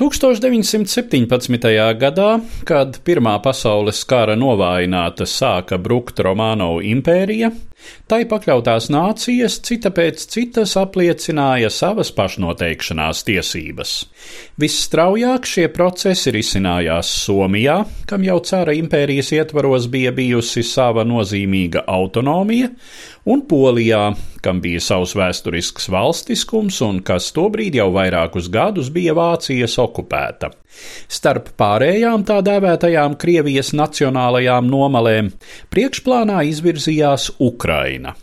1917. gadā, kad Pirmā pasaules kara novājināta sāka brukt Romānovu impērija, tai pakļautās nācijas cita pēc citas apliecināja savas pašnoteikšanās tiesības. Visstraujāk šie procesi risinājās Somijā, kam jau cara impērijas ietvaros bija bijusi sava nozīmīga autonomija, un Polijā, kam bija savs vēsturisks valstiskums un kas tobrīd jau vairākus gadus bija Vācijas okupēta. Starp pārējām tā dēvētajām Krievijas nacionālajām nomalēm priekšplānā izvirzījās Ukraina.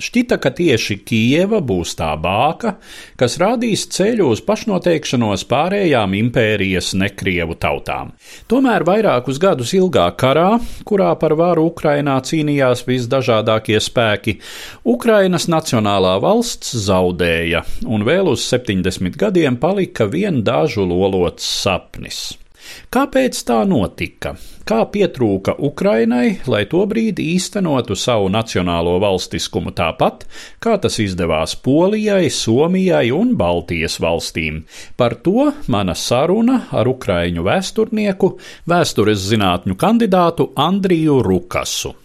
Šķita, ka tieši Kijeva būs tā bāka, kas rādīs ceļu uz pašnoteikšanos pārējām impērijas nekrievu tautām. Tomēr vairākus gadus ilgā karā, kurā par varu Ukrainā cīnījās visdažādākie spēki, Ukrainas nacionālā valsts zaudēja, un vēl uz 70 gadiem palika vien dažu lolots sapnis. Kāpēc tā notika? Kā pietrūka Ukrainai, lai tobrīd īstenotu savu nacionālo valstiskumu tāpat, kā tas izdevās Polijai, Somijai un Baltijas valstīm? Par to mana saruna ar ukraiņu vēsturnieku, vēstures zinātņu kandidātu Andriju Rukasu.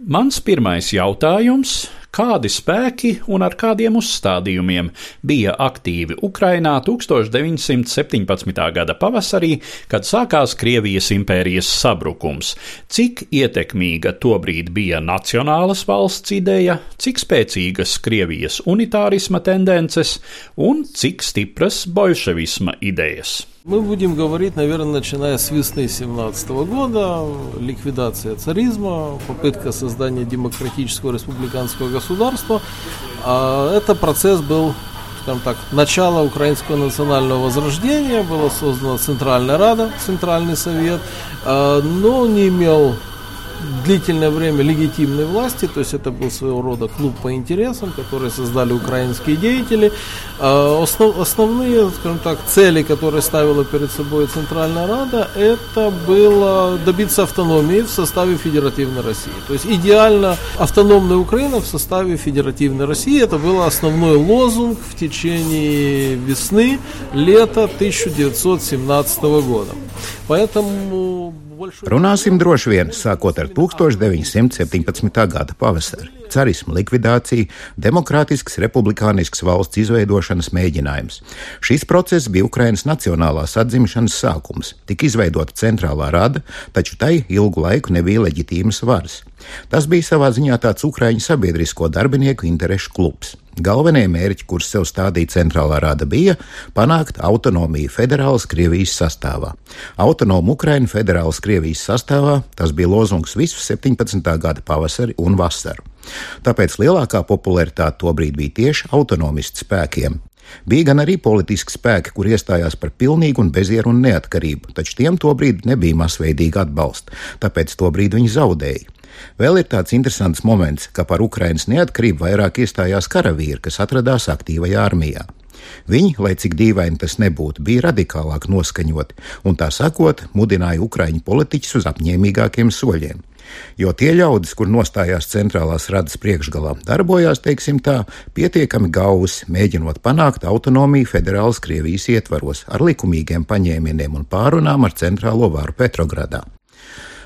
Mans pirmais jautājums kādi spēki un ar kādiem uzstādījumiem bija aktīvi Ukrainā 1917. gada pavasarī, kad sākās Krievijas impērijas sabrukums, cik ietekmīga tobrīd bija nacionālas valsts ideja, cik spēcīgas Krievijas unitārisma tendences un cik stipras bolševisma idejas. Мы будем говорить, наверное, начиная с весны 17 года, ликвидация царизма, попытка создания демократического республиканского государства. Это процесс был скажем так, начало украинского национального возрождения, была создана Центральная Рада, Центральный Совет, но не имел длительное время легитимной власти, то есть это был своего рода клуб по интересам, который создали украинские деятели. Основ, основные, скажем так, цели, которые ставила перед собой Центральная Рада, это было добиться автономии в составе Федеративной России. То есть идеально автономная Украина в составе Федеративной России. Это был основной лозунг в течение весны, лета 1917 года. Поэтому Runāsim droši vien sākot ar 1917. gada pavasari. Carisma likvidācija, demokrātisks, republikānisks valsts izveidošanas mēģinājums. Šis process bija Ukrainas nacionālās atzimšanas sākums. Tika izveidota centrālā rada, taču tai ilgu laiku nebija leģitīmas varas. Tas bija savā ziņā tāds Ukraiņu sabiedrisko darbinieku interešu klubs. Galvenie mērķi, kurus sev stādīja centrālā rada, bija panākt autonomiju federālas Krievijas sastāvā. Autonomu Ukrainu federālas Krievijas sastāvā tas bija lozungs visu 17. gada pavasari un vasaru. Tāpēc lielākā popularitāte tobrīd bija tieši autonomistu spēkiem. Bija gan arī politiski spēki, kur iestājās par pilnīgu un bezierunu neatkarību, taču tiem tobrīd nebija masveidīga atbalsta, tāpēc tobrīd viņi zaudēja. Vēl ir tāds interesants moments, ka par Ukrainas neatkarību vairāk iestājās karavīri, kas atradās aktīvajā armijā. Viņi, lai cik dīvaini tas nebūtu, bija radikālāk noskaņoti un, tā sakot, mudināja Ukrāņu politiķus uz apņēmīgākiem soļiem. Jo tie ļaudis, kur nostājās centrālās radas priekšgalā, darbojās, teiksim tā, pietiekami gausi, mēģinot panākt autonomiju federālas Krievijas ietvaros ar likumīgiem paņēmieniem un pārunām ar centrālo varu Petrogradā.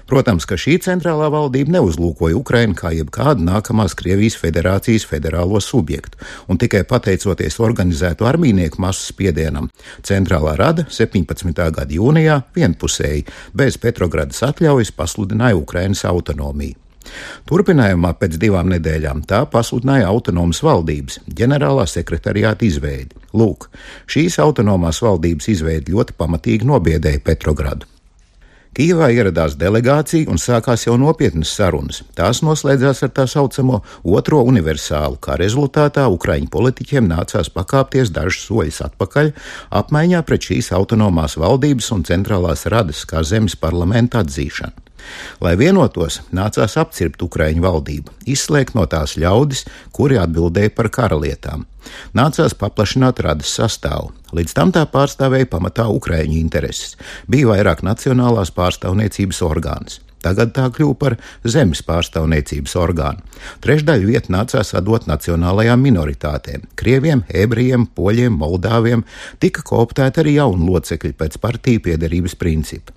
Protams, ka šī centrālā valdība neuzlūkoja Ukrainu kā jebkādu nākamās Krievijas federācijas federālo subjektu, un tikai pateicoties organizētu armīnieku masu spiedienam, centrālā rada 17. gada jūnijā vienpusēji bez Petrogradas atļaujas pasludināja Ukrainas autonomiju. Turpinājumā pēc divām nedēļām tā pasludināja autonomas valdības ģenerālā sekretariāta izveidi. Lūk, šīs autonomās valdības izveidi ļoti pamatīgi nobiedēja Petrogradu. Kīvā ieradās delegācija un sākās jau nopietnas sarunas. Tās noslēdzās ar tā saucamo otro universālu, kā rezultātā Ukraiņu politiķiem nācās pakāpties dažus soļus atpakaļ apmaiņā pret šīs autonomās valdības un centrālās radas kā zemes parlamenta atzīšanu. Lai vienotos, nācās apcirpt Ukraiņu valdību, izslēgt no tās ļaudis, kuri atbildēja par karalietām. Nācās paplašināt radas sastāvu. Līdz tam tā pārstāvēja pamatā Ukraiņu intereses. Bija vairāk nacionālās pārstāvniecības orgāns. Tagad tā kļuva par zemes pārstāvniecības orgānu. Trešdaļu vietu nācās atdot nacionālajām minoritātēm - krieviem, ebrejiem, poļiem, moldāviem, tika kooptēti arī jauni locekļi pēc partiju piederības principa.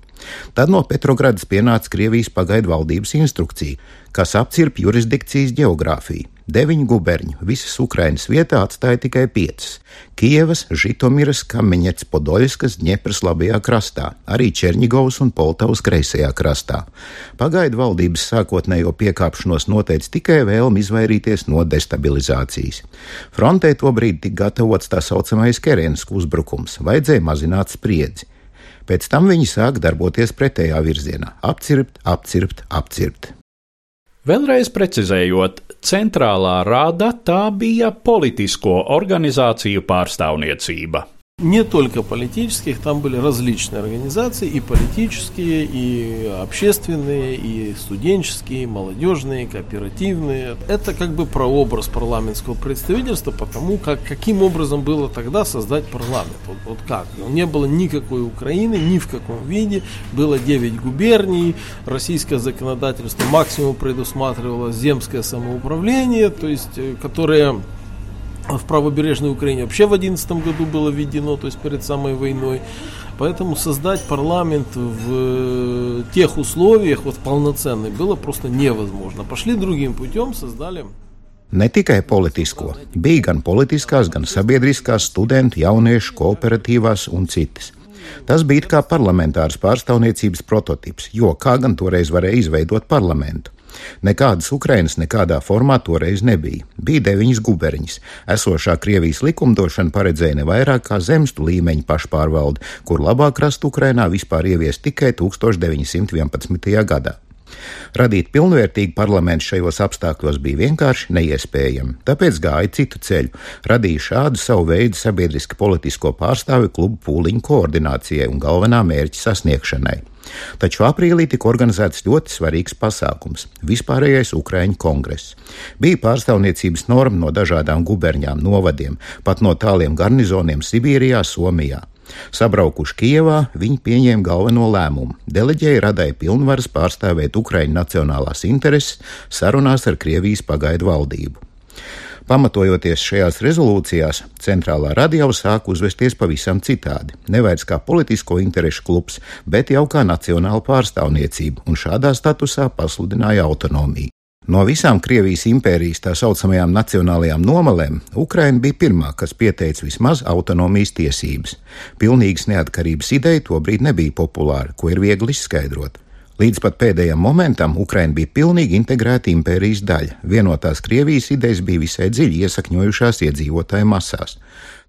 Tad no Petrogradas pienāca Krievijas pagaidu valdības instrukcija, kas apcirp jurisdikcijas geogrāfiju. Deviņu guberņu visas Ukrainas vietā atstāja tikai piecas - Kievas, Žitomiras, Kamiņets, Podoļskas, Ņepras labajā krastā, arī Černigovas un Poltavas kreisajā krastā. Pagaidu valdības sākotnējo piekāpšanos noteica tikai vēlmi izvairīties no destabilizācijas. Frontē tobrīd tika gatavots tā saucamais Kerensku uzbrukums, vajadzēja mazināt spriedzi. Pēc tam viņi sāk darboties pretējā virzienā - apcirpt, apcirpt, apcirpt. Vēlreiz precizējot, centrālā rāda tā bija politisko organizāciju pārstāvniecība. Не только политических, там были различные организации, и политические, и общественные, и студенческие, и молодежные, и кооперативные. Это как бы прообраз парламентского представительства, потому как каким образом было тогда создать парламент. Вот, вот как? Не было никакой Украины, ни в каком виде. Было 9 губерний, российское законодательство максимум предусматривало земское самоуправление, то есть, э, которое в правобережной Украине вообще в 2011 году было введено, то есть перед самой войной. Поэтому создать парламент в э, тех условиях, вот полноценный, было просто невозможно. Пошли другим путем, создали Ne tikai politisko, bija gan politiskās, gan sabiedriskās, studentu, jauniešu, kooperatīvās un citas. Tas bija kā parlamentārs pārstāvniecības prototyps, jo kā gan toreiz varēja izveidot parlamentu. Nekādas Ukrainas nekādā formā toreiz nebija. Bija deviņas guberņas. Esošā Krievijas likumdošana paredzēja ne vairāk kā zemstu līmeņa pašpārvaldi, kur labāk rast Ukrainā vispār ieviest tikai 1911. gadā. Radīt pilnvērtīgu parlamentu šajos apstākļos bija vienkārši neiespējami, tāpēc gāja citu ceļu, radīja šādu savu veidu sabiedriski politisko pārstāvju klubu pūliņu koordinācijai un galvenā mērķa sasniegšanai. Taču aprīlī tika organizēts ļoti svarīgs pasākums - vispārējais Ukraiņu kongress. Bija pārstāvniecības norma no dažādām guberņām, novadiem, pat no tāliem garnizoniem Sibīrijā, Somijā. Sabraukuši Kijevā, viņi pieņēma galveno lēmumu - deleģēja radai pilnvaras pārstāvēt Ukraiņu nacionālās intereses sarunās ar Krievijas pagaidu valdību. Pamatojoties šajās rezolūcijās, centrālā radio sāk uzvesties pavisam citādi. Nevairs kā politisko interešu klubs, bet jau kā nacionāla pārstāvniecība, un šādā statusā pasludināja autonomiju. No visām Krievijas impērijas tā saucamajām nacionālajām nomalēm Ukraina bija pirmā, kas pieteica vismaz autonomijas tiesības. Pilnīgas neatkarības ideja tobrīd nebija populāra, ko ir viegli izskaidrot. Līdz pat pēdējiem momentam Ukraina bija pilnīgi integrēta impērijas daļa. Vienotās Krievijas idejas bija visai dziļi iesakņojušās iedzīvotāju masās.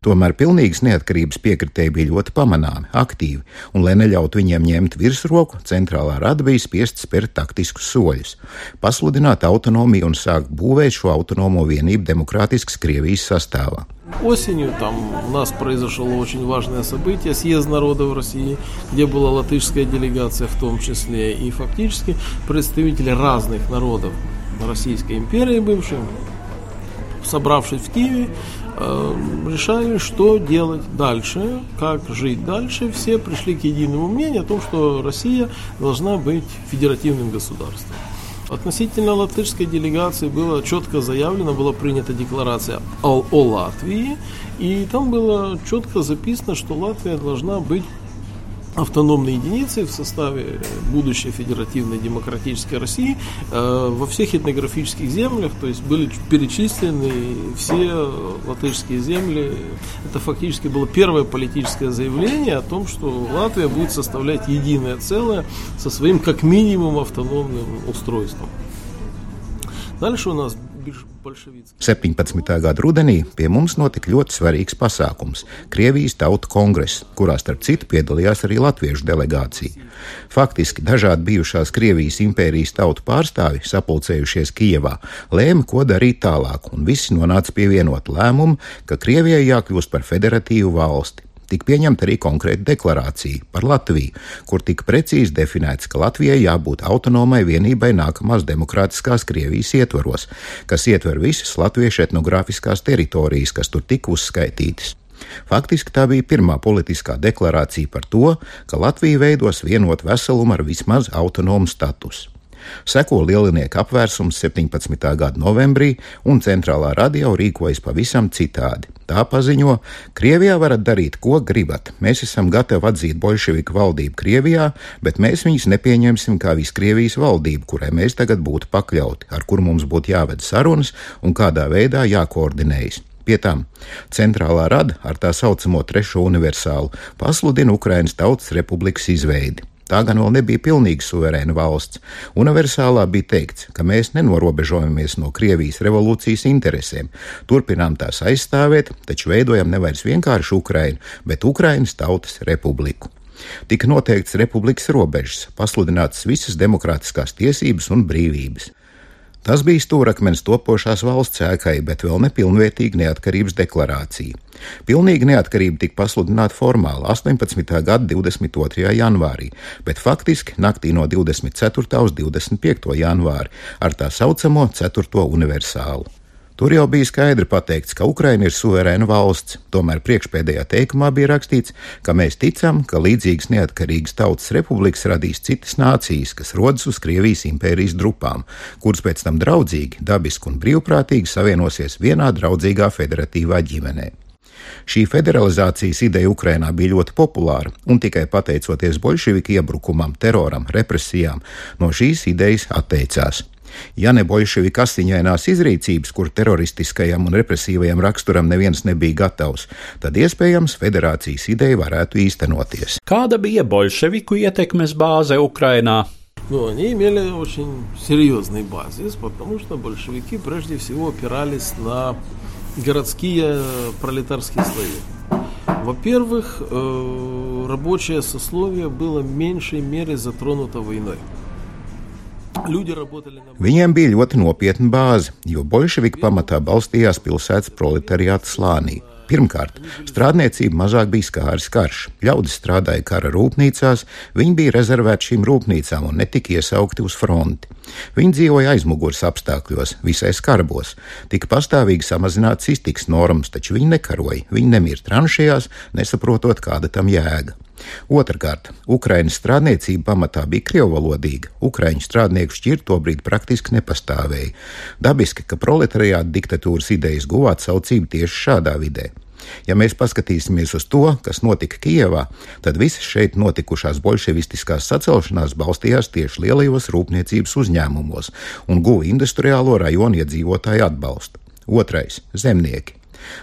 Tomēr pilnīgas neatkarības piekritēji bija ļoti pamanāmi, aktīvi, un, lai neļautu viņiem ņemt virsroku, centrālā rada bija spiest spērt taktiskus soļus, pasludināt autonomiju un sākt būvēt šo autonomo vienību demokrātiskas Krievijas sastāvā. Осенью там у нас произошло очень важное событие, съезд народов России, где была латышская делегация в том числе, и фактически представители разных народов Российской империи бывшей, собравшись в Киеве, Э, решали, что делать дальше, как жить дальше. Все пришли к единому мнению о том, что Россия должна быть федеративным государством. Относительно латышской делегации было четко заявлено, была принята декларация о, о Латвии, и там было четко записано, что Латвия должна быть автономной единицы в составе будущей федеративной демократической России э, во всех этнографических землях, то есть были перечислены все латышские земли. Это фактически было первое политическое заявление о том, что Латвия будет составлять единое целое со своим как минимум автономным устройством. Дальше у нас 17. gada rudenī pie mums notika ļoti svarīgs pasākums - Krievijas Tautu kongress, kurā starp citu piedalījās arī latviešu delegācija. Faktiski dažādi bijušās Krievijas impērijas tautu pārstāvi sapulcējušies Kijevā, lēma, ko darīt tālāk, un visi nonāca pie vienota lēmuma, ka Krievijai jākļūst par federatīvu valsti tika pieņemta arī konkrēta deklarācija par Latviju, kur tika precīzi definēts, ka Latvijai jābūt autonomai vienībai nākamās demokrātiskās Krievijas ietvaros, kas ietver visas latviešu etnogrāfiskās teritorijas, kas tur tika uzskaitītas. Faktiski tā bija pirmā politiskā deklarācija par to, ka Latvija veidos vienotu veselumu ar vismaz autonomu statusu. Seko lielinieka apvērsums 17. gada novembrī, un centrālā radio rīkojas pavisam citādi. Tā paziņo, Krievijā varat darīt, ko gribat. Mēs esam gatavi atzīt bolševiku valdību Krievijā, bet mēs viņus nepieņemsim kā visu Krievijas valdību, kurai mēs tagad būtu pakļauti, ar kur mums būtu jāved sarunas un kādā veidā jākoordinējas. Pie tam centrālā rada ar tā saucamo trešo universālu pasludina Ukrainas Tautas Republikas izveidi. Tā gan vēl nebija pilnīgi suverēna valsts. Universālā bija teikts, ka mēs nenorobežojamies no Krievijas revolūcijas interesēm, turpinām tās aizstāvēt, taču veidojam nevis vienkārši Ukrainu, bet Ukrainas Tautas Republiku. Tika noteikts republikas robežas, pasludinātas visas demokrātiskās tiesības un brīvības. Tas bija stūrakmens topošās valsts ēkai, bet vēl nepilnvērtīga neatkarības deklarācija. Pilnīga neatkarība tika pasludināta formāli 18. gada 22. janvārī, bet faktiski naktī no 24. uz 25. janvāri ar tā saucamo 4. universālu. Tur jau bija skaidri pateikts, ka Ukraina ir suverēna valsts, tomēr priekšpēdējā teikumā bija rakstīts, ka mēs ticam, ka līdzīgas neatkarīgas tautas republikas radīs citas nācijas, kas rodas uz Krievijas impērijas drupām, kuras pēc tam draudzīgi, dabiski un brīvprātīgi savienosies vienā draudzīgā federatīvā ģimenē. Šī federalizācijas ideja Ukrainā bija ļoti populāra, un tikai pateicoties bolševiku iebrukumam, teroram, represijām, no šīs idejas atteicās. Ja ne bolševiku asiņainās izrīcības, kur teroristiskajam un represīvajam raksturam neviens nebija gatavs, tad iespējams federācijas ideja varētu īstenoties. Kāda bija bolševiku ietekmes bāze Ukrainā? Ну, они имели очень серьезный базис, потому что большевики прежде всего опирались на городские пролетарские слои. Во-первых, рабочее сословие было в меньшей мере затронуто войной. Viņiem bija ļoti nopietna bāze, jo bolševiki pamatā balstījās pilsētas proletariāta slānī. Pirmkārt, strādniecība mazāk bija skāris karš. Ļaudis strādāja kara rūpnīcās, viņi bija rezervēti šīm rūpnīcām un netika iesaukti uz fronti. Viņi dzīvoja aizmugures apstākļos, visai skarbos, tika pastāvīgi samazināts iztiks normas, taču viņi nekaroja, viņi nemira tranšajās, nesaprotot, kāda tam jēga. Otrakārt, Ukraiņas strādniecība pamatā bija krievvalodīga. Ukraiņu strādnieku šķirt tobrīd praktiski nepastāvēja. Dabiski, ka proletariāta diktatūras idejas guva atsaucību tieši šādā vidē. Ja mēs paskatīsimies uz to, kas notika Kijevā, tad visas šeit notikušās bolševistiskās sacelšanās balstījās tieši lielajos rūpniecības uzņēmumos un guva industriālo rajonu iedzīvotāju atbalstu. Otrais - zemnieki.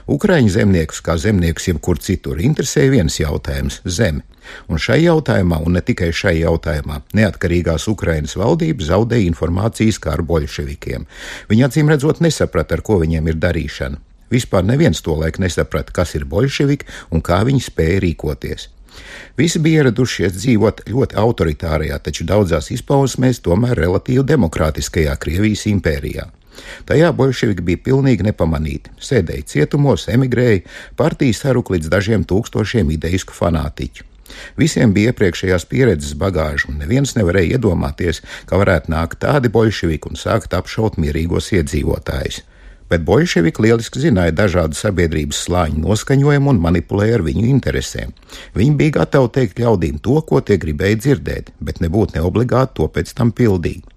Ukraiņu zemniekus, kā zemniekus jebkur citur, interesēja viens jautājums - zeme. Un šai jautājumā, un ne tikai šai jautājumā, neatkarīgās Ukrainas valdība zaudēja informācijas kā ar bolševikiem. Viņi acīm redzot nesaprata, ar ko viņiem ir darīšana. Vispār neviens to laiku nesaprata, kas ir bolševiki un kā viņi spēja rīkoties. Visi bija ieradušies dzīvot ļoti autoritārajā, taču daudzās izpausmēs tomēr relatīvi demokrātiskajā Krievijas impērijā. Tajā bolševiki bija pilnīgi nepamanīti. Sēdēja cietumos, emigrēja, partija saruk līdz dažiem tūkstošiem ideisku fanātiķu. Visiem bija iepriekšējās pieredzes bagāža, un neviens nevarēja iedomāties, ka varētu nākt tādi bolševiki un sākt apšaut mierīgos iedzīvotājus. Bet bolševiki lieliski zināja dažādu sabiedrības slāņu noskaņojumu un manipulēja ar viņu interesēm. Viņi bija gatavi teikt ļaudīm to, ko tie gribēja dzirdēt, bet nebūtu neobligāti to pēc tam pildīt.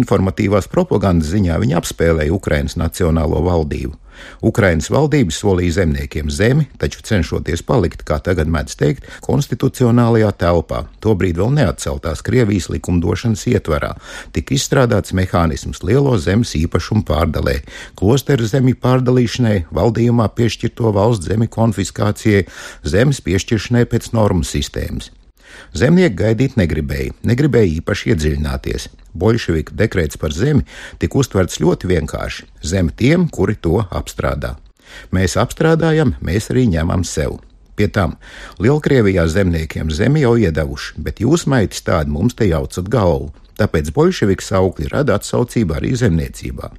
Informatīvās propagandas ziņā viņi apspēlēja Ukrainas nacionālo valdību. Ukrainas valdība solīja zemniekiem zemi, taču cenšoties palikt, kā tagad mēdz teikt, konstitucionālajā telpā, tobrīd vēl neatceltās Krievijas likumdošanas ietverā, tika izstrādāts mehānisms lielo zemes īpašumu pārdalē, klosteru zemi pārdalīšanai, valdījumā piešķirto valsts zemi konfiskācijai, zemes piešķiršanai pēc normu sistēmas. Zemnieki gaidīt negribēja, negribēja īpaši iedziļināties. Bolševiku dekrēts par zemi tika uztverts ļoti vienkārši - zeme tiem, kuri to apstrādā. Mēs apstrādājam, mēs arī ņemam sev. Pie tam Lielkrievijā zemniekiem zemi jau iedevuši, bet jūs, maitis, tādi mums te jaucat galvu. Tāpēc bolševiku saukļi rada atsaucību arī zemniecībā.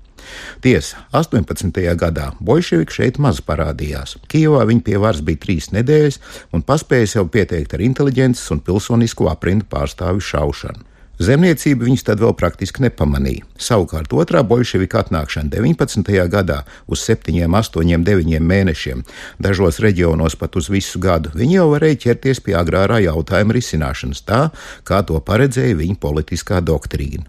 Tiesa, 18. gadā bolševiki šeit maz parādījās. Kijavā viņi pie varas bija trīs nedēļas un paspēja sev pieteikt ar inteliģences un pilsonisko aprindu pārstāvju šaušanu. Zemniecību viņus tad vēl praktiski nepamanīja. Savukārt otrā bolševika atnākšana 19. gadā uz 7, 8, 9 mēnešiem, dažos reģionos pat uz visu gadu, viņi jau varēja ķerties pie agrārā jautājuma risināšanas tā, kā to paredzēja viņa politiskā doktrīna.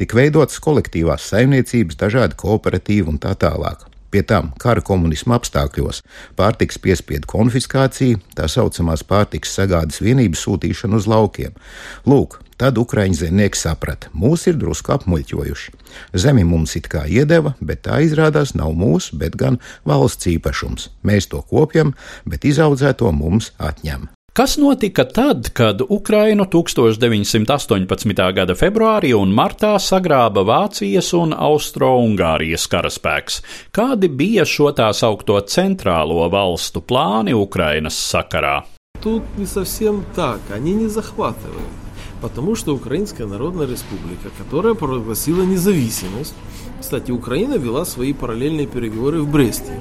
Tik veidotas kolektīvās saimniecības, dažādi kooperatīvi un tā tālāk. Pie tam kara komunisma apstākļos pārtiks piespiedu konfiskācija, tā saucamās pārtiks sagādas vienības sūtīšana uz laukiem. Lūk, tad ukraiņu zemnieki saprata, mūs ir drusku apmuļķojuši. Zemi mums it kā iedeva, bet tā izrādās nav mūsu, bet gan valsts īpašums. Mēs to kopjam, bet izaudzēto mums atņem. Kas notika tad, kad Ukrainu 1918. gada februārī un martā sagrāba Vācijas un Austro-Ungārijas karaspēks? Kādi bija šo tā saukto centrālo valstu plāni Ukrainas sakarā? Тут не совсем так, они не захватывают. Потому что Украинская Народная Республика, которая провозгласила независимость, кстати, Украина вела свои параллельные переговоры в Бресте.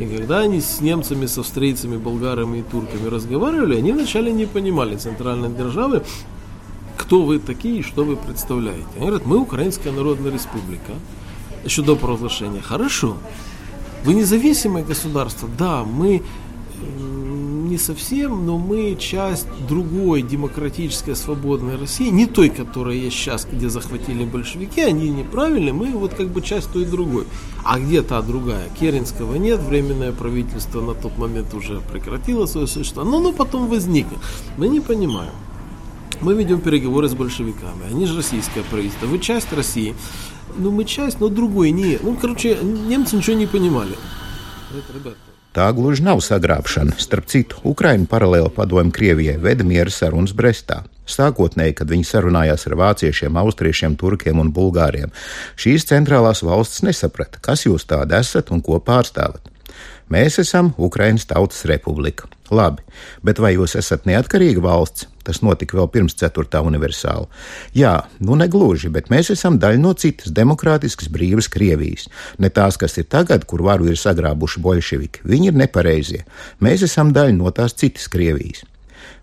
И когда они с немцами, с австрийцами, болгарами и турками разговаривали, они вначале не понимали центральной державы, кто вы такие и что вы представляете. Они говорят, мы Украинская Народная Республика. Еще до провозглашения. Хорошо. Вы независимое государство? Да, мы не совсем, но мы часть другой демократической свободной России, не той, которая есть сейчас, где захватили большевики, они неправильные, мы вот как бы часть той другой. А где та другая? Керенского нет, временное правительство на тот момент уже прекратило свое существование, но оно потом возникло. Мы не понимаем. Мы ведем переговоры с большевиками, они же российское правительство, вы часть России, ну мы часть, но другой не. Ну, короче, немцы ничего не понимали. Ребята, Tā gluži nav sagrābšana. Starp citu, Ukraiņa paralēli padomju Krievijai veda miera sarunas Brestā. Sākotnēji, kad viņi sarunājās ar vāciešiem, austriešiem, turkiem un bulgāriem, šīs centrālās valstis nesaprata, kas jūs tādi esat un ko pārstāvat. Mēs esam Ukraiņas Tautas Republika. Labi, bet vai jūs esat neatkarīga valsts? Tas notika vēl pirms 4. universāla. Jā, nu negluži, bet mēs esam daļa no citas demokrātiskas brīvas Krievijas. Ne tās, kas ir tagad, kur varu ir sagrābuši bolševiki. Viņi ir nepareizie. Mēs esam daļa no tās citas Krievijas.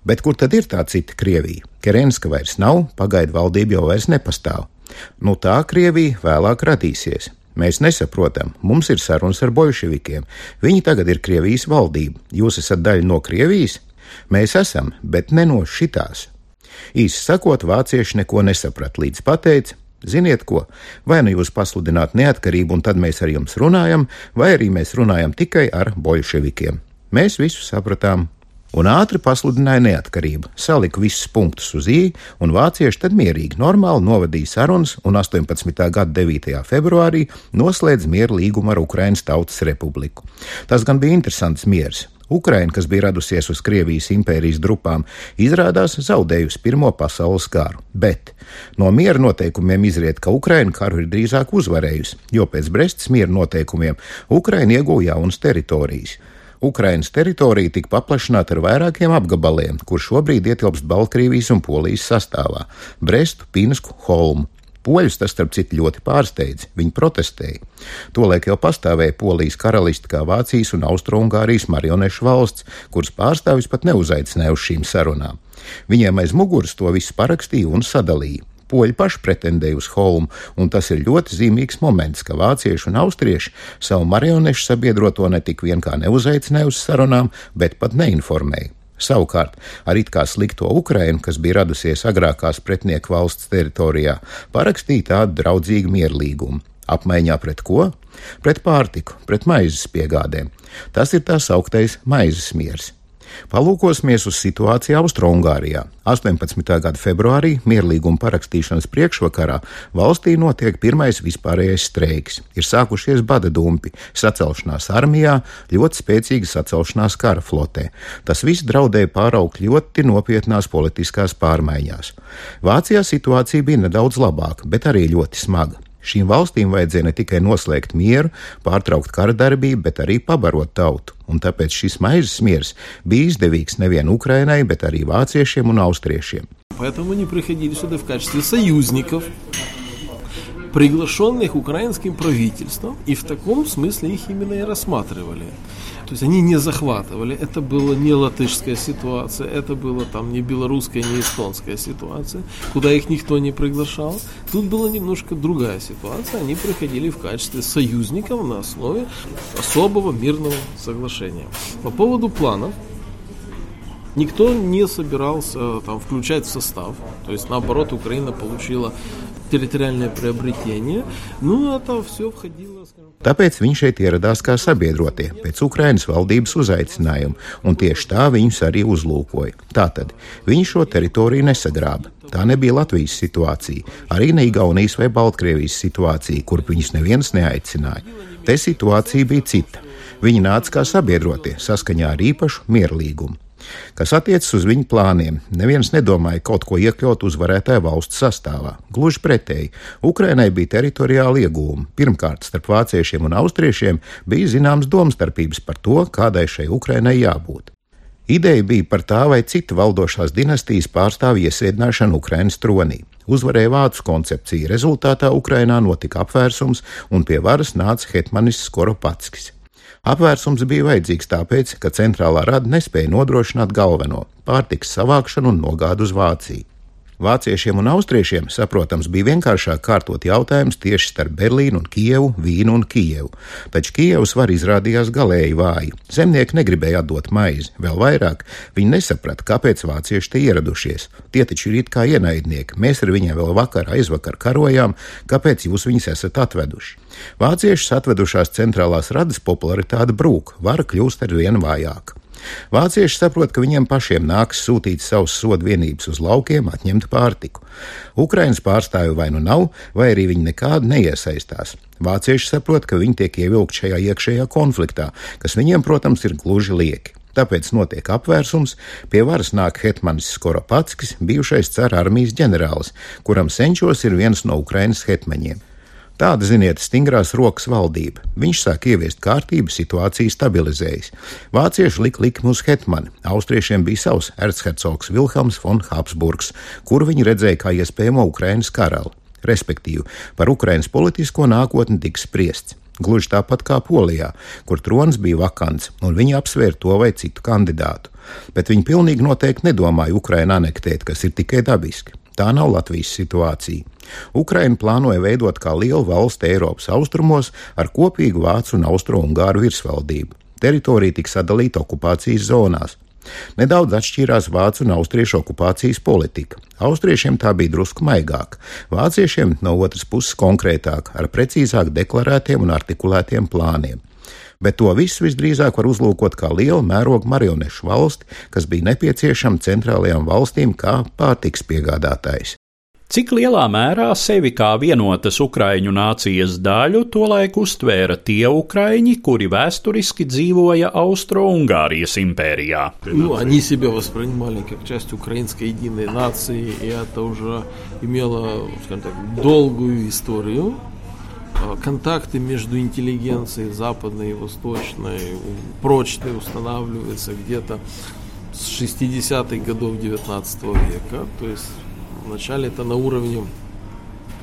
Bet kur tad ir tā cita Krievija? Kerenska vairs nav, pagaidu valdība jau vairs nepastāv. Nu tā Krievija vēlāk radīsies. Mēs nesaprotam, mums ir sarunas ar bolševikiem. Viņi tagad ir Krievijas valdība. Jūs esat daļa no Krievijas? Mēs esam, bet ne no šitās. Īsi sakot, vācieši neko nesaprat, līdz pateica, Ziniet, ko? Vai nu jūs pasludināt neatkarību, un tad mēs ar jums runājam, vai arī mēs runājam tikai ar bolševikiem. Mēs visu sapratām un ātri pasludināja neatkarību, salika visus punktus uz īņa, un vācieši tad mierīgi, normāli novadīja sarunas, un 18. gada 9. februārī noslēdz mieru līgumu ar Ukraiņas Tautas Republiku. Tas gan bija interesants miers. Ukraina, kas bija radusies uz Krievijas impērijas drupām, izrādās zaudējusi Pirmo pasaules karu, bet no miera noteikumiem izriet, ka Ukraina karu ir drīzāk uzvarējusi, jo pēc Brestas miera noteikumiem Ukraina ieguva jaunas teritorijas. Ukrainas teritorija tika paplašināta ar vairākiem apgabaliem, kur šobrīd ietilpst Baltkrievijas un Polijas sastāvā - Brestu, Pinsku, Holmu. Poļus tas, starp citu, ļoti pārsteidz. Viņi protestēja. Tolēk jau pastāvēja Polijas karalisti kā Vācijas un Austro-Ungārijas marionešu valsts, kuras pārstāvis pat neuzaicināja uz šīm sarunām. Viņiem aiz muguras to visu parakstīja un sadalīja. Poļi paši pretendēja uz Holmu, un tas ir ļoti zīmīgs moments, ka vācieši un austrieši savu marionešu sabiedroto ne tik vien kā neuzaicināja uz sarunām, bet pat neinformēja. Savukārt, ar it kā slikto Ukrainu, kas bija radusies agrākās pretinieku valsts teritorijā, parakstīja tādu draudzīgu mierlīgumu. Apmaiņā pret ko? Pret pārtiku, pret maizes piegādēm. Tas ir tā sauktais maizes miers. Palūkosimies uz situāciju Austrumgārijā. 18. gada februārī mierlīguma parakstīšanas priekšvakarā valstī notiek pirmais vispārējais streiks. Ir sākušies bada dumpi, sacelšanās armijā, ļoti spēcīga sacelšanās kara flotē. Tas viss draudēja pāraukt ļoti nopietnās politiskās pārmaiņās. Vācijā situācija bija nedaudz labāka, bet arī ļoti smaga. Šīm valstīm vajadzēja ne tikai noslēgt mieru, pārtraukt kara darbību, bet arī pabarot tautu. Un tāpēc šis maizes miers bija izdevīgs nevien Ukrainai, bet arī vāciešiem un austriešiem. Поэтому они приходили сюда в качестве союзников, приглашенных украинским правительством, и в таком смысле их именно и рассматривали. То есть они не захватывали, это была не латышская ситуация, это была там не белорусская, не эстонская ситуация, куда их никто не приглашал. Тут была немножко другая ситуация, они приходили в качестве союзников на основе особого мирного соглашения. По поводу планов, Никто не собирался там включать в состав. То есть, наоборот, Украина получила территориальное приобретение. Ну, это все входило, скажем, Tāpēc viņš šeit ieradās kā sabiedrotie pēc Ukrainas valdības uzaicinājuma, un tieši tā viņus arī uzlūkoja. Tātad viņi šo teritoriju nesagrāba. Tā nebija Latvijas situācija, arī ne Igaunijas vai Baltkrievijas situācija, kur viņus neviens neaicināja. Te situācija bija cita. Viņi nāca kā sabiedrotie saskaņā ar īpašu mierlīgumu. Kas attiecas uz viņu plāniem, neviens nedomāja kaut ko iekļaut uzvarētāju valsts sastāvā. Gluži pretēji, Ukrainai bija teritoriāli iegūmi. Pirmkārt, starp vāciešiem un austriešiem bija zināmas domstarpības par to, kādai šai Ukrainai jābūt. Ideja bija par tā vai citu valdošās dinastijas pārstāvju iesēdināšanu Ukraiņas tronī. Uzvarēja vācu koncepcija, rezultātā Ukrainā notika apvērsums un pie varas nāca Hetmanis Skoropatskis. Apvērsums bija vajadzīgs tāpēc, ka centrālā rada nespēja nodrošināt galveno - pārtiks savākšanu un nogādu uz Vāciju. Vāciešiem un austriešiem, saprotams, bija vienkāršāk kārtot jautājumus tieši starp Berlīnu un Kijevu, Vīnu un Kijevu. Taču Kijevas var izrādījās galēji vāji. Zemnieki negribēja atdot maizi, vēl vairāk viņi nesaprata, kāpēc vācieši te ieradušies. Tie taču ir it kā ienaidnieki, mēs ar viņiem vēl vakar aizvakar karojām, kāpēc jūs viņus esat atveduši? Vāciešus atvedušās centrālās radas popularitāte brūk, vara kļūst ar vien vājāka. Vācieši saprot, ka viņiem pašiem nāks sūtīt savus sodu vienības uz laukiem, atņemt pārtiku. Ukraiņas pārstāvju vai nu nav, vai arī viņi nekādi neiesaistās. Vācieši saprot, ka viņi tiek ievilkti šajā iekšējā konfliktā, kas viņiem, protams, ir gluži lieki. Tāpēc notiek apvērsums, pie varas nāk Hetmanis Skoropatskis, bijušais cara armijas ģenerālis, kuram senčos ir viens no Ukrainas hetmaņiem. Tāda, ziniet, stingrās rokas valdība. Viņš sāk ieviest kārtību, situācija stabilizējas. Vācieši lika likmi uz Hetmani, austriešiem bija savs erzhercogs Vilhelms von Habsburgs, kuru viņi redzēja kā iespējamo Ukrainas karali. Respektīvi, par Ukrainas politisko nākotni tiks spriests. Gluži tāpat kā Polijā, kur trons bija vakants, un viņi apsvēra to vai citu kandidātu. Bet viņi pilnīgi noteikti nedomāja Ukrainu anektēt, kas ir tikai dabiski. Tā nav Latvijas situācija. Ukraina plānoja veidot kā lielu valsti Eiropas austrumos ar kopīgu vācu un austro-ungāru virsvaldību. Teritorija tika sadalīta okupācijas zonās. Nedaudz atšķīrās vācu un austriešu okupācijas politika. Austriešiem tā bija drusku maigāka, vāciešiem no otras puses konkrētāk, ar precīzāk deklarētiem un artikulētiem plāniem Bet to visu visdrīzāk var uzlūkot kā lielu mērogu marionešu valsti, kas bija nepieciešama centrālajām valstīm kā pārtiks piegādātājs. Cik lielā mērā sevi kā vienotas Ukrāņu nācijas daļu tolaik uztvēra tie Ukrāņi, kuri vēsturiski dzīvoja Austro-Ungārijas империях? Ну, они себя воспринимали как часть украинской единой нации, и это уже имело, скажем так, долгую историю. Контакты между интеллигенцией западной и восточной прочные устанавливаются где-то с 60-х годов 19 века. То есть Вначале это на уровне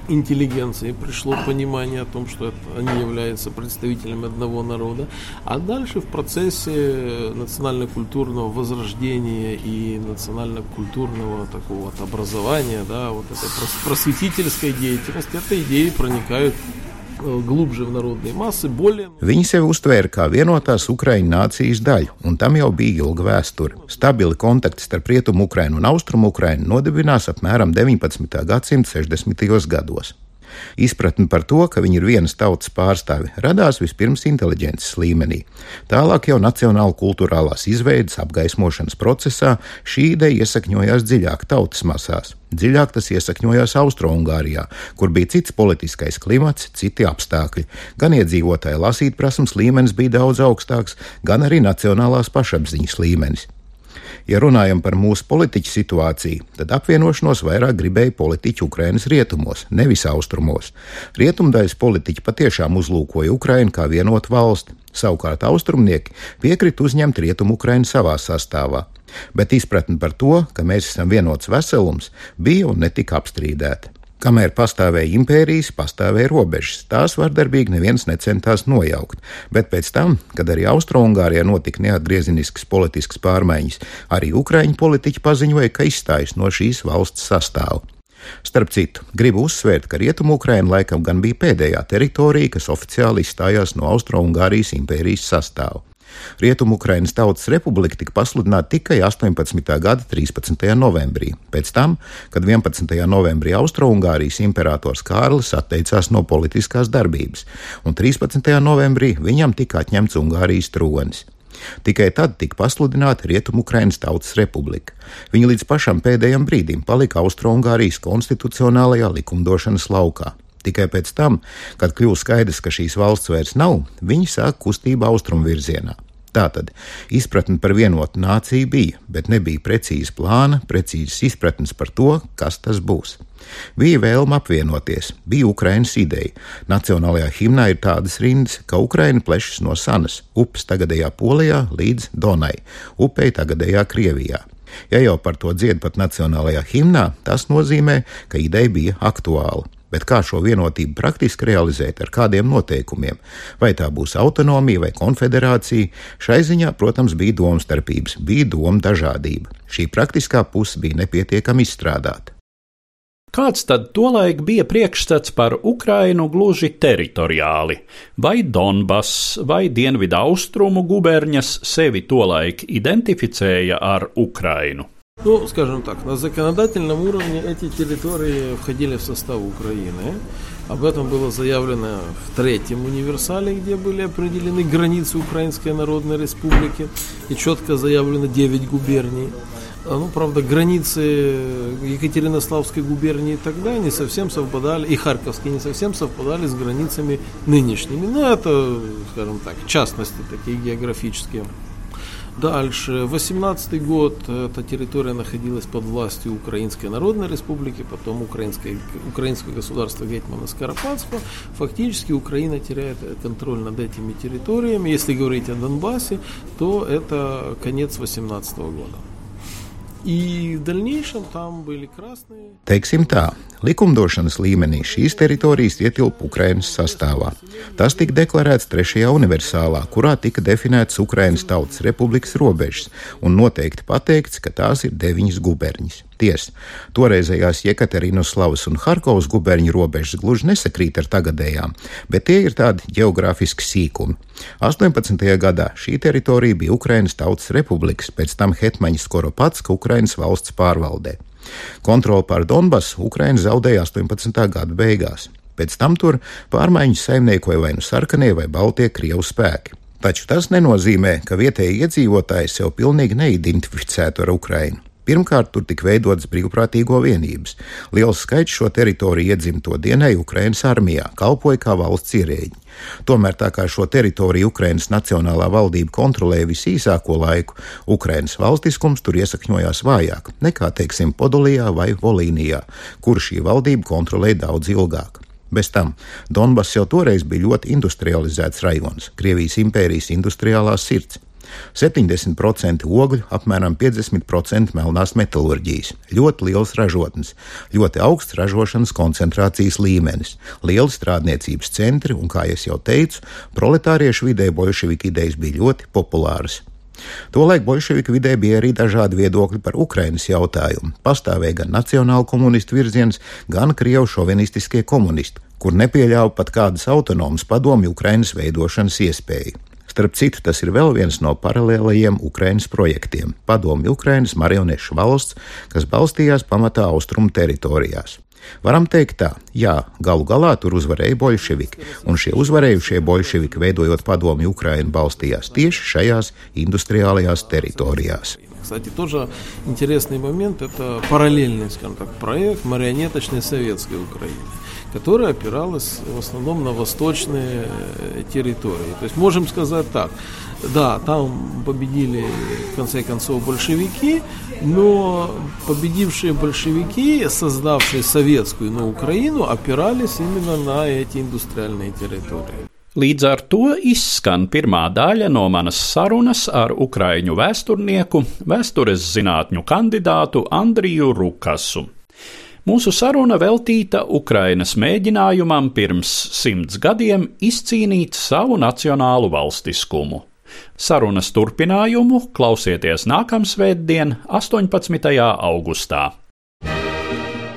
интеллигенции пришло понимание о том, что это, они являются представителями одного народа, а дальше в процессе национально-культурного возрождения и национально-культурного такого вот образования, да, вот этой просветительской деятельности, этой идеи проникают glubži v narodnī masi, boļiem. Viņi sevi uztvēra kā vienotās Ukraiņu nācijas daļu, un tam jau bija ilga vēsture. Stabili kontakti starp rietumu Ukrainu un austrumu Ukrainu nodibinās apmēram 19. gadsimta 60. gados. Izpratne par to, ka viņi ir vienas tautas pārstāvi, radās vispirms inteliģences līmenī. Tālāk jau nacionāla kultūrālās izveidas apgaismošanas procesā šī ideja iesakņojās dziļāk tautas masās. Dziļāk tas iesakņojās Austro-Ungārijā, kur bija cits politiskais klimats, citi apstākļi. Gan iedzīvotāju lasīt prasmes līmenis bija daudz augstāks, gan arī nacionālās pašapziņas līmenis. Ja runājam par mūsu politiķu situāciju, tad apvienošanos vairāk gribēja politiķi Ukrainas rietumos, nevis austrumos. Rietumdaļas politiķi patiešām uzlūkoja Ukrainu kā vienotu valsti, savukārt austrumnieki piekrita uzņemt rietumu Ukrainu savā sastāvā. Bet izpratne par to, ka mēs esam vienots veselums, bija un netika apstrīdēta. Kamēr pastāvēja impērijas, pastāvēja robežas. Tās vardarbīgi neviens necentās nojaukt, bet pēc tam, kad arī Austro-Ungārijā notika neatgriezeniskas politiskas pārmaiņas, arī Ukraiņu politiķi paziņoja, ka izstājas no šīs valsts sastāvā. Starp citu, gribu uzsvērt, ka Rietumu-Ukraina laikam gan bija pēdējā teritorija, kas oficiāli izstājās no Austro-Ungārijas impērijas sastāvā. Rietumu-Ukrainas Tautas Republika tika pasludināta tikai 18. gada 13. novembrī, pēc tam, kad 11. novembrī Austro-Ungārijas imperators Kārlis atteicās no politiskās darbības, un 13. novembrī viņam tika atņemts Ungārijas tronis. Tikai tad tika pasludināta Rietumu-Ukrainas Tautas Republika. Viņa līdz pašam pēdējam brīdim palika Austro-Ungārijas konstitucionālajā likumdošanas laukā. Tikai pēc tam, kad kļuva skaidrs, ka šīs valsts vairs nav, viņi sāk kustību austrumu virzienā. Tātad izpratne par vienotu nāciju bija, bet nebija precīza plāna, precīzas izpratnes par to, kas tas būs. Bija vēlme apvienoties, bija Ukraiņas ideja. Nacionālajā himnā ir tādas rindas, ka Ukraina plešas no Sanas, upes tagadējā Polijā līdz Donai, upei tagadējā Krievijā. Ja jau par to dzied pat nacionālajā himnā, tas nozīmē, ka ideja bija aktuāla. Bet kā šo vienotību praktiski realizēt, ar kādiem noteikumiem? Vai tā būs autonomija vai konfederācija? Šai ziņā, protams, bija domstarpības, bija doma dažādība. Šī praktiskā puse bija nepietiekami izstrādāta. Kāds tad tolaik bija priekšstats par Ukrainu gluži teritoriāli? Vai Donbass vai Dienvidu austrumu guberņas sevi tolaik identificēja ar Ukrainu? Ну, скажем так, на законодательном уровне эти территории входили в состав Украины. Об этом было заявлено в третьем универсале, где были определены границы Украинской Народной Республики и четко заявлено 9 губерний. Ну, правда, границы Екатеринославской губернии тогда не совсем совпадали, и Харьковской не совсем совпадали с границами нынешними. Но это, скажем так, частности такие географические. Дальше, 18 год, эта территория находилась под властью Украинской Народной Республики, потом Украинской, Украинского государства Гетмана Скоропадского. Фактически Украина теряет контроль над этими территориями. Если говорить о Донбассе, то это конец 18 года. Teiksim tā, likumdošanas līmenī šīs teritorijas ietilpa Ukrainas sastāvā. Tas tika deklarēts trešajā universālā, kurā tika definēts Ukrainas Tautas Republikas robežas un noteikti pateikts, ka tās ir deviņas guberņas. Tiesa, toreizējās Jekaterinoslavas un Harkovas guberņu robežas gluži nesakrīt ar tagadējām, bet tie ir tādi geogrāfiski sīkumi. 18. gadā šī teritorija bija Ukrainas Tautas Republikas, pēc tam Hetmaņa Skoropatska Ukrainas valsts pārvaldē. Kontroli pār Donbasu Ukraina zaudēja 18. gada beigās. Pēc tam tur pārmaiņas saimniekoja vai nu sarkanie vai baltie krievu spēki. Taču tas nenozīmē, ka vietējie iedzīvotāji sev pilnīgi neidentificētu ar Ukrainu. Pirmkārt, tur tika veidotas brīvprātīgo vienības. Liels skaits šo teritoriju iedzimto dienēja Ukrainas armijā, kalpoja kā valsts ierēģi. Tomēr tā kā šo teritoriju Ukrainas nacionālā valdība kontrolēja visīsāko laiku, Ukrainas valstiskums tur iesakņojās vājāk nekā, teiksim, Podolijā vai Volīnijā, kur šī valdība kontrolēja daudz ilgāk. Bez tam Donbass jau toreiz bija ļoti industrializēts rajons, Krievijas impērijas industriālā sirds. 70% ogļu, apmēram 50% melnās metālurģijas, ļoti liels ražotnes, ļoti augsts ražošanas koncentrācijas līmenis, lieli strādniecības centri un, kā jau teicu, proletāriešu vidē bolševika idejas bija ļoti populāras. Tolaik bolševiku vidē bija arī dažādi viedokļi par Ukrainas jautājumu. Pastāvēja gan nacionāla komunistu virziens, gan krievu šovinistiskie komunisti, kur nepieļāva pat kādas autonomas padomju Ukrainas veidošanas iespēju. Starp citu, tas ir vēl viens no paralēlajiem Ukrainas projektiem - padomi Ukrainas marionešu valsts, kas balstījās pamatā austrumu teritorijās. Varam teikt tā, jā, galu galā tur uzvarēja bolševiki, un šie uzvarējušie bolševiki, veidojot padomi Ukrainu, balstījās tieši šajās industriālajās teritorijās. Кстати, тоже интересный момент – это параллельный, скажем так, проект марионеточной советской Украины, которая опиралась в основном на восточные территории. То есть можем сказать так, да, там победили в конце концов большевики, но победившие большевики, создавшие советскую на Украину, опирались именно на эти индустриальные территории. Līdz ar to izskan pirmā daļa no manas sarunas ar ukraiņu vēsturnieku, vēstures zinātņu kandidātu Andriju Rukasu. Mūsu saruna veltīta Ukrainas mēģinājumam pirms simts gadiem izcīnīt savu nacionālu valstiskumu. Sarunas turpinājumu klausieties nākamsvētdien, 18. augustā.